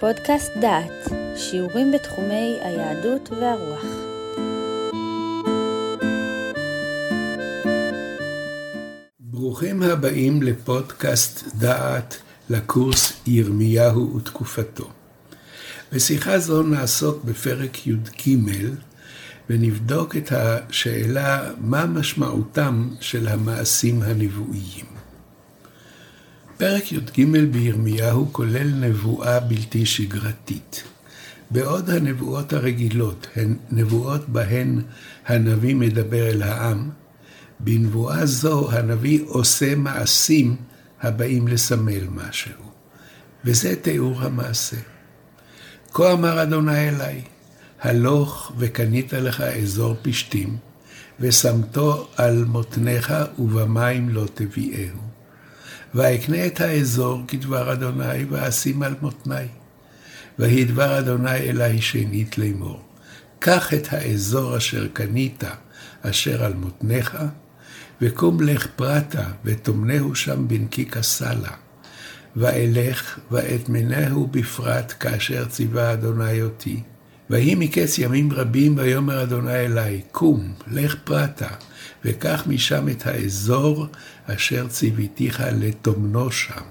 פודקאסט דעת, שיעורים בתחומי היהדות והרוח. ברוכים הבאים לפודקאסט דעת לקורס ירמיהו ותקופתו. בשיחה זו נעסוק בפרק י"ג ונבדוק את השאלה מה משמעותם של המעשים הנבואיים. פרק י"ג בירמיהו כולל נבואה בלתי שגרתית. בעוד הנבואות הרגילות הן נבואות בהן הנביא מדבר אל העם, בנבואה זו הנביא עושה מעשים הבאים לסמל משהו, וזה תיאור המעשה. כה אמר אדוני אליי, הלוך וקנית לך אזור פשתים, ושמתו על מותניך ובמים לא תביאהו. ואקנה את האזור כדבר אדוני, ואשים על מותני. ויהי דבר אדוני אלי שנית לאמור. קח את האזור אשר קנית, אשר על מותניך, וקום לך פרטה, וטומנהו שם בנקיק הסלה. ואלך, ואטמנהו בפרט, כאשר ציווה אדוני אותי. ויהי מקץ ימים רבים, ויאמר אדוני אלי, קום, לך פרטה, וקח משם את האזור אשר ציוויתיך לטומנו שם.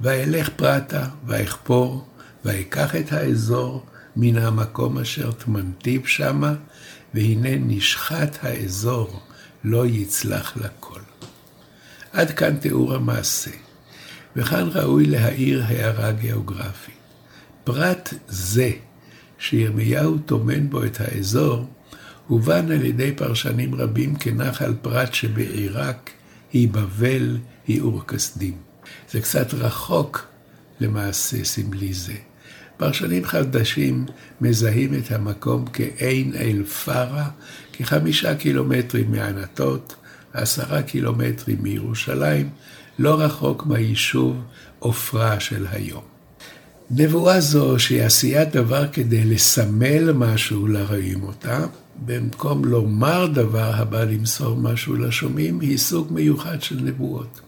ואלך פרטה, ואכפור, ואקח את האזור מן המקום אשר טמנתיו שמה, והנה נשחט האזור, לא יצלח לכל. עד כאן תיאור המעשה, וכאן ראוי להעיר הערה גיאוגרפית. פרט זה, שירמיהו טומן בו את האזור, הובן על ידי פרשנים רבים כנחל פרת שבעיראק היא בבל, היא אור כסדים. זה קצת רחוק למעשה סמלי זה. פרשנים חדשים מזהים את המקום כעין אל פרה, כחמישה קילומטרים מענתות, עשרה קילומטרים מירושלים, לא רחוק מהיישוב עופרה של היום. נבואה זו, שהיא עשיית דבר כדי לסמל משהו לרואים אותה, במקום לומר דבר הבא למסור משהו לשומעים, היא סוג מיוחד של נבואות.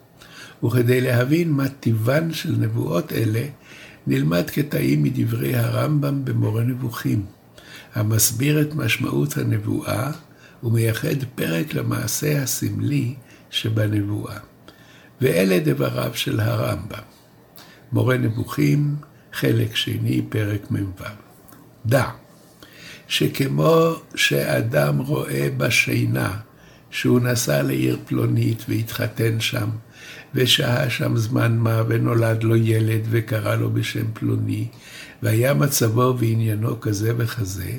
וכדי להבין מה טיבן של נבואות אלה, נלמד קטעים מדברי הרמב"ם במורה נבוכים, המסביר את משמעות הנבואה ומייחד פרק למעשה הסמלי שבנבואה. ואלה דבריו של הרמב"ם. מורה נבוכים, חלק שני, פרק מ"ו. דע שכמו שאדם רואה בשינה שהוא נסע לעיר פלונית והתחתן שם, ושהה שם זמן מה, ונולד לו ילד וקרא לו בשם פלוני, והיה מצבו ועניינו כזה וכזה,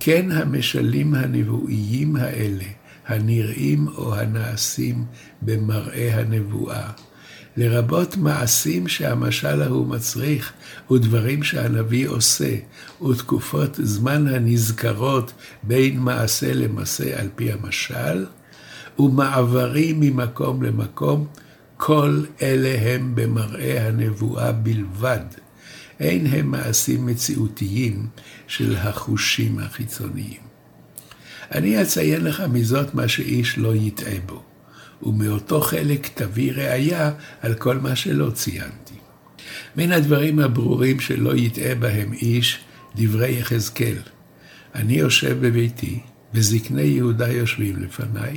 כן המשלים הנבואיים האלה, הנראים או הנעשים במראה הנבואה, לרבות מעשים שהמשל ההוא מצריך, ודברים שהנביא עושה, ותקופות זמן הנזכרות בין מעשה למעשה על פי המשל, ומעברים ממקום למקום, כל אלה הם במראה הנבואה בלבד. אין הם מעשים מציאותיים של החושים החיצוניים. אני אציין לך מזאת מה שאיש לא יטעה בו. ומאותו חלק תביא ראייה על כל מה שלא ציינתי. מן הדברים הברורים שלא יטעה בהם איש, דברי יחזקאל. אני יושב בביתי, וזקני יהודה יושבים לפניי,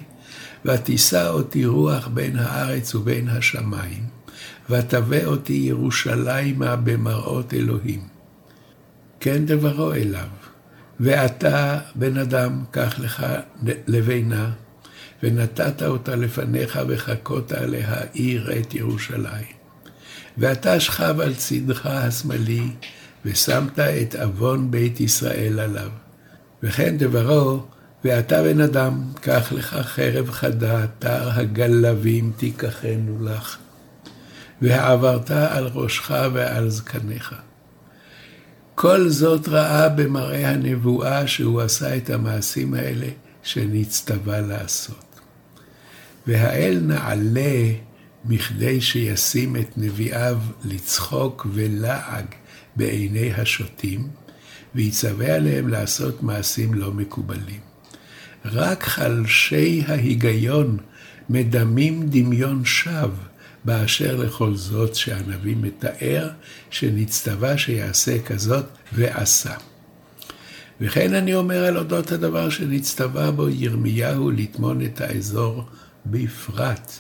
ותישא אותי רוח בין הארץ ובין השמיים, ותבא אותי ירושלימה במראות אלוהים. כן דברו אליו, ואתה, בן אדם, קח לך לבינה, ונתת אותה לפניך וחכות עליה עיר את ירושלים. ואתה שכב על צדך השמאלי, ושמת את עוון בית ישראל עליו. וכן דברו, ואתה בן אדם, קח לך חרב חדה, תר הגלבים תיקחנו לך. והעברת על ראשך ועל זקניך. כל זאת ראה במראה הנבואה שהוא עשה את המעשים האלה שנצטווה לעשות. והאל נעלה מכדי שישים את נביאיו לצחוק ולעג בעיני השוטים, ויצווה עליהם לעשות מעשים לא מקובלים. רק חלשי ההיגיון מדמים דמיון שווא באשר לכל זאת שהנביא מתאר, שנצטווה שיעשה כזאת ועשה. וכן אני אומר על אודות הדבר שנצטווה בו ירמיהו לטמון את האזור בפרט.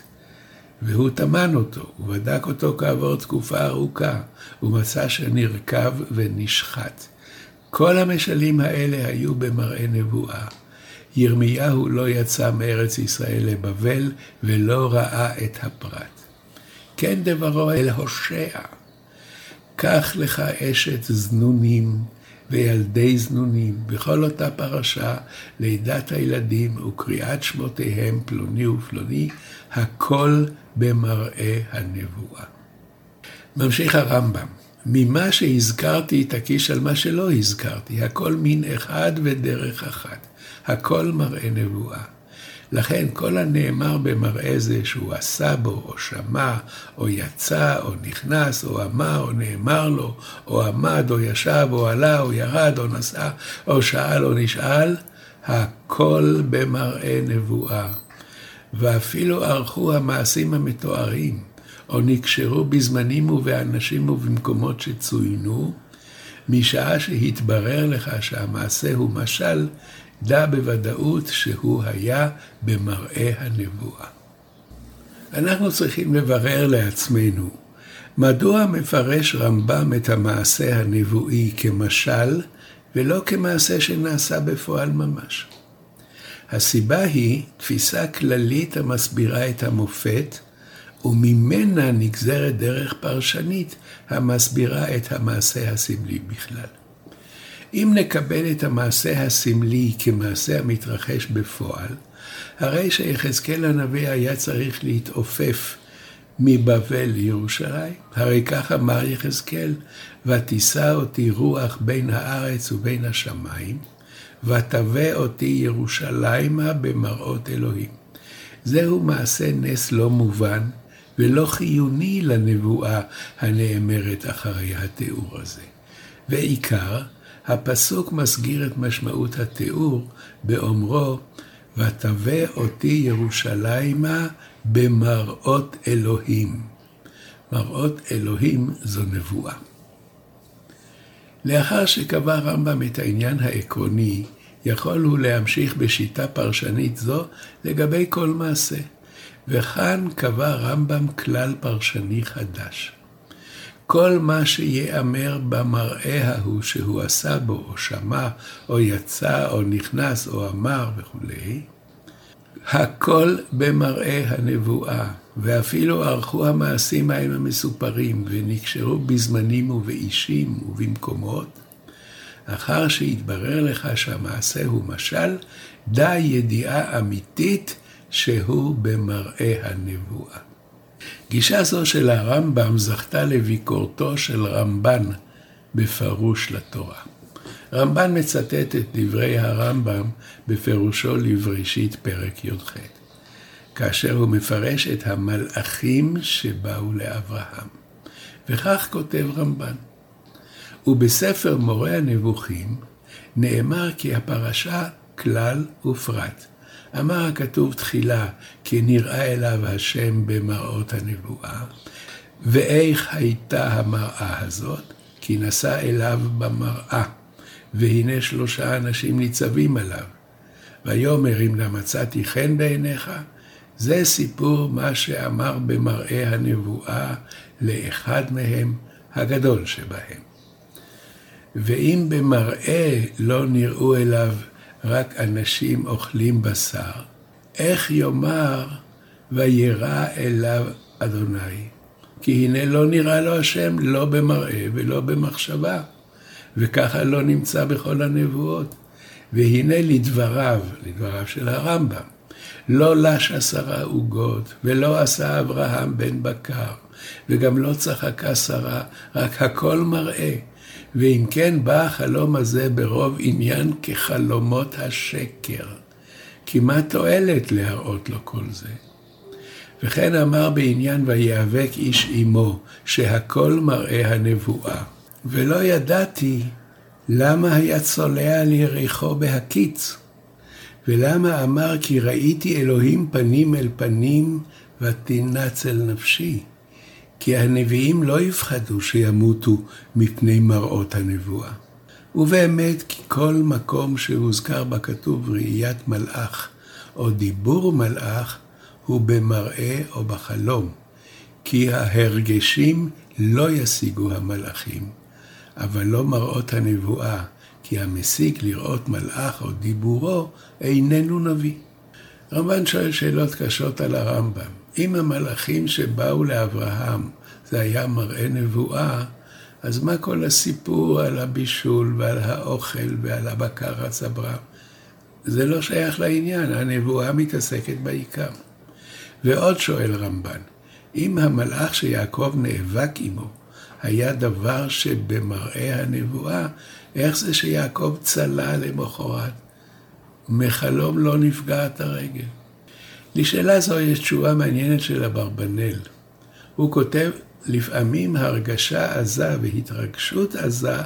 והוא טמן אותו, ובדק אותו כעבור תקופה ארוכה, ומצא שנרקב ונשחט. כל המשלים האלה היו במראה נבואה. ירמיהו לא יצא מארץ ישראל לבבל, ולא ראה את הפרט. כן דברו אל הושע, קח לך אשת זנונים וילדי זנונים, בכל אותה פרשה, לידת הילדים וקריאת שמותיהם פלוני ופלוני, הכל במראה הנבואה. ממשיך הרמב"ם, ממה שהזכרתי תקיש על מה שלא הזכרתי, הכל מין אחד ודרך אחת, הכל מראה נבואה. לכן כל הנאמר במראה זה שהוא עשה בו, או שמע, או יצא, או נכנס, או אמר, או נאמר לו, או עמד, או ישב, או עלה, או ירד, או נסע, או שאל, או נשאל, הכל במראה נבואה. ואפילו ערכו המעשים המתוארים, או נקשרו בזמנים ובאנשים ובמקומות שצוינו, משעה שהתברר לך שהמעשה הוא משל, דע בוודאות שהוא היה במראה הנבואה. אנחנו צריכים לברר לעצמנו, מדוע מפרש רמב"ם את המעשה הנבואי כמשל, ולא כמעשה שנעשה בפועל ממש? הסיבה היא תפיסה כללית המסבירה את המופת, וממנה נגזרת דרך פרשנית המסבירה את המעשה הסמלי בכלל. אם נקבל את המעשה הסמלי כמעשה המתרחש בפועל, הרי שיחזקאל הנביא היה צריך להתעופף מבבל לירושלים. הרי כך אמר יחזקאל, ותישא אותי רוח בין הארץ ובין השמיים, ותבא אותי ירושלימה במראות אלוהים. זהו מעשה נס לא מובן ולא חיוני לנבואה הנאמרת אחרי התיאור הזה. ועיקר, הפסוק מסגיר את משמעות התיאור באומרו, ותבא אותי ירושלימה במראות אלוהים. מראות אלוהים זו נבואה. לאחר שקבע רמב"ם את העניין העקרוני, יכול הוא להמשיך בשיטה פרשנית זו לגבי כל מעשה. וכאן קבע רמב"ם כלל פרשני חדש. כל מה שיאמר במראה ההוא שהוא עשה בו, או שמע, או יצא, או נכנס, או אמר וכולי, הכל במראה הנבואה, ואפילו ערכו המעשים ההם המסופרים, ונקשרו בזמנים ובאישים ובמקומות, אחר שהתברר לך שהמעשה הוא משל, דע ידיעה אמיתית שהוא במראה הנבואה. גישה זו של הרמב"ם זכתה לביקורתו של רמב"ן בפירוש לתורה. רמב"ן מצטט את דברי הרמב"ם בפירושו לבראשית פרק י"ח, כאשר הוא מפרש את המלאכים שבאו לאברהם. וכך כותב רמב"ן: ובספר מורה הנבוכים נאמר כי הפרשה כלל ופרט. אמר הכתוב תחילה, כי נראה אליו השם במראות הנבואה. ואיך הייתה המראה הזאת? כי נשא אליו במראה, והנה שלושה אנשים ניצבים עליו. ויאמר אם נא מצאתי חן בעיניך, זה סיפור מה שאמר במראה הנבואה לאחד מהם, הגדול שבהם. ואם במראה לא נראו אליו רק אנשים אוכלים בשר, איך יאמר וירא אליו אדוני? כי הנה לא נראה לו השם לא במראה ולא במחשבה, וככה לא נמצא בכל הנבואות. והנה לדבריו, לדבריו של הרמב"ם, לא לש עשרה עוגות, ולא עשה אברהם בן בקר, וגם לא צחקה שרה, רק הכל מראה. ואם כן בא החלום הזה ברוב עניין כחלומות השקר, כי מה תועלת להראות לו כל זה? וכן אמר בעניין ויאבק איש עמו, שהכל מראה הנבואה. ולא ידעתי למה היה צולע על יריחו בהקיץ, ולמה אמר כי ראיתי אלוהים פנים אל פנים ותנצל נפשי. כי הנביאים לא יפחדו שימותו מפני מראות הנבואה. ובאמת, כי כל מקום שהוזכר בכתוב ראיית מלאך או דיבור מלאך, הוא במראה או בחלום, כי ההרגשים לא ישיגו המלאכים, אבל לא מראות הנבואה, כי המשיג לראות מלאך או דיבורו איננו נביא. רמב"ן שואל שאלות קשות על הרמב"ם. אם המלאכים שבאו לאברהם זה היה מראה נבואה, אז מה כל הסיפור על הבישול ועל האוכל ועל הבקר הצברם? זה לא שייך לעניין, הנבואה מתעסקת בעיקר. ועוד שואל רמב"ן, אם המלאך שיעקב נאבק עמו היה דבר שבמראה הנבואה, איך זה שיעקב צלה למחרת? מחלום לא נפגעת הרגל. לשאלה זו יש תשובה מעניינת של אברבנאל. הוא כותב, לפעמים הרגשה עזה והתרגשות עזה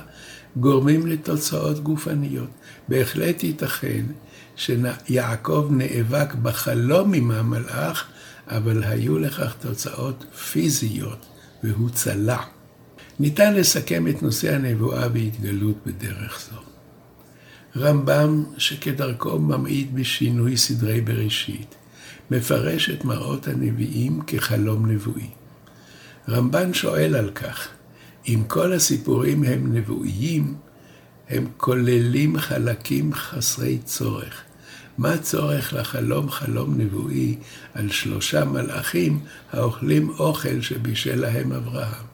גורמים לתוצאות גופניות. בהחלט ייתכן שיעקב נאבק בחלום עם המלאך, אבל היו לכך תוצאות פיזיות, והוא צלע. ניתן לסכם את נושא הנבואה והתגלות בדרך זו. רמב"ם, שכדרכו ממעיט בשינוי סדרי בראשית, מפרש את מראות הנביאים כחלום נבואי. רמב"ן שואל על כך, אם כל הסיפורים הם נבואיים, הם כוללים חלקים חסרי צורך. מה צורך לחלום חלום נבואי על שלושה מלאכים האוכלים אוכל שבישל להם אברהם?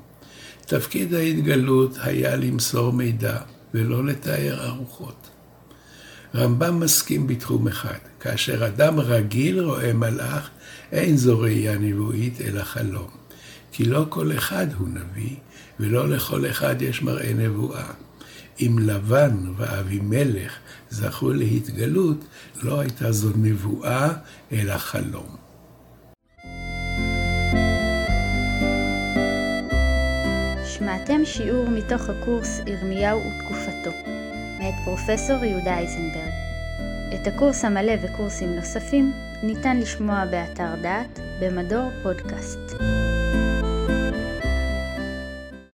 תפקיד ההתגלות היה למסור מידע ולא לתאר ארוחות. רמב"ם מסכים בתחום אחד, כאשר אדם רגיל רואה מלאך, אין זו ראייה נבואית אלא חלום. כי לא כל אחד הוא נביא, ולא לכל אחד יש מראה נבואה. אם לבן ואבימלך זכו להתגלות, לא הייתה זו נבואה, אלא חלום. שמעתם שיעור מתוך הקורס ירמיהו ותקופתו, מאת פרופסור יהודה אייזנברג. את הקורס המלא וקורסים נוספים ניתן לשמוע באתר דעת במדור פודקאסט.